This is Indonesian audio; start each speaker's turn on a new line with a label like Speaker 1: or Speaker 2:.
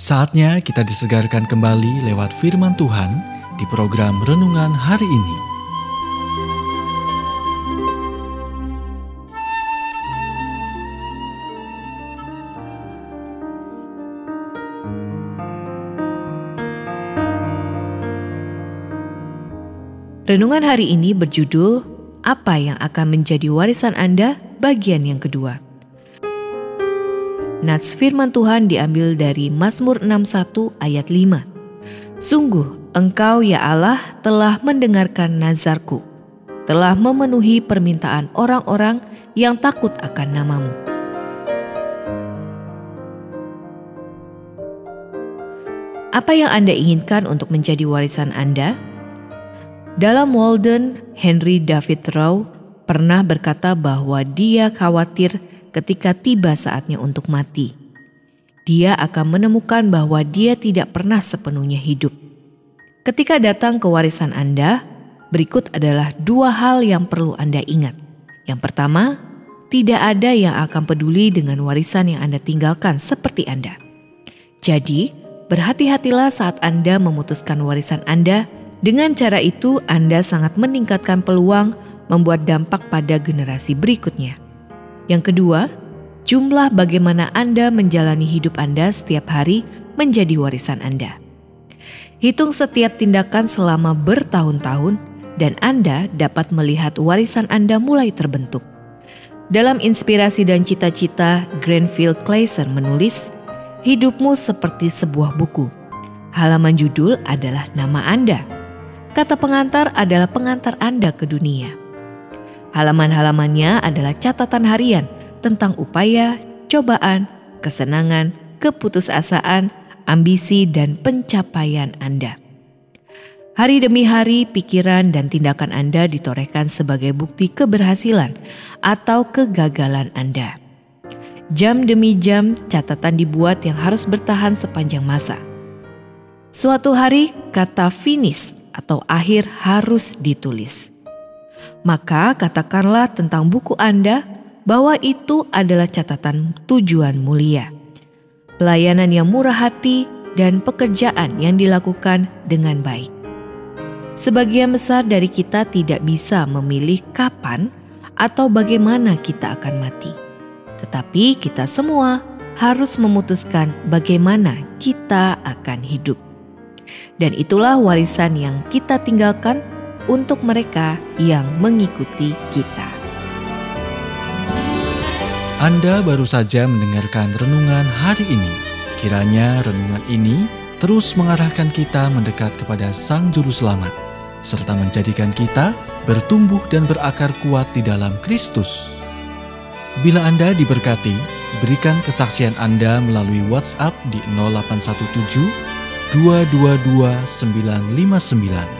Speaker 1: Saatnya kita disegarkan kembali lewat firman Tuhan di program renungan hari ini.
Speaker 2: Renungan hari ini berjudul Apa yang akan menjadi warisan Anda bagian yang kedua. Nats firman Tuhan diambil dari Mazmur 61 ayat 5. Sungguh, Engkau ya Allah telah mendengarkan nazarku, telah memenuhi permintaan orang-orang yang takut akan namamu. Apa yang Anda inginkan untuk menjadi warisan Anda? Dalam Walden, Henry David Thoreau pernah berkata bahwa dia khawatir ketika tiba saatnya untuk mati. Dia akan menemukan bahwa dia tidak pernah sepenuhnya hidup. Ketika datang ke warisan Anda, berikut adalah dua hal yang perlu Anda ingat. Yang pertama, tidak ada yang akan peduli dengan warisan yang Anda tinggalkan seperti Anda. Jadi, berhati-hatilah saat Anda memutuskan warisan Anda. Dengan cara itu, Anda sangat meningkatkan peluang membuat dampak pada generasi berikutnya. Yang kedua, jumlah bagaimana Anda menjalani hidup Anda setiap hari menjadi warisan Anda. Hitung setiap tindakan selama bertahun-tahun dan Anda dapat melihat warisan Anda mulai terbentuk. Dalam inspirasi dan cita-cita, Granville Clayson menulis, Hidupmu seperti sebuah buku. Halaman judul adalah nama Anda. Kata pengantar adalah pengantar Anda ke dunia. Halaman-halamannya adalah catatan harian tentang upaya, cobaan, kesenangan, keputusasaan, ambisi, dan pencapaian Anda. Hari demi hari, pikiran dan tindakan Anda ditorehkan sebagai bukti keberhasilan atau kegagalan Anda. Jam demi jam, catatan dibuat yang harus bertahan sepanjang masa. Suatu hari, kata finish atau akhir harus ditulis maka katakanlah tentang buku Anda bahwa itu adalah catatan tujuan mulia. Pelayanan yang murah hati dan pekerjaan yang dilakukan dengan baik. Sebagian besar dari kita tidak bisa memilih kapan atau bagaimana kita akan mati. Tetapi kita semua harus memutuskan bagaimana kita akan hidup. Dan itulah warisan yang kita tinggalkan untuk mereka yang mengikuti kita.
Speaker 1: Anda baru saja mendengarkan renungan hari ini. Kiranya renungan ini terus mengarahkan kita mendekat kepada Sang Juru Selamat, serta menjadikan kita bertumbuh dan berakar kuat di dalam Kristus. Bila Anda diberkati, berikan kesaksian Anda melalui WhatsApp di 0817 222 959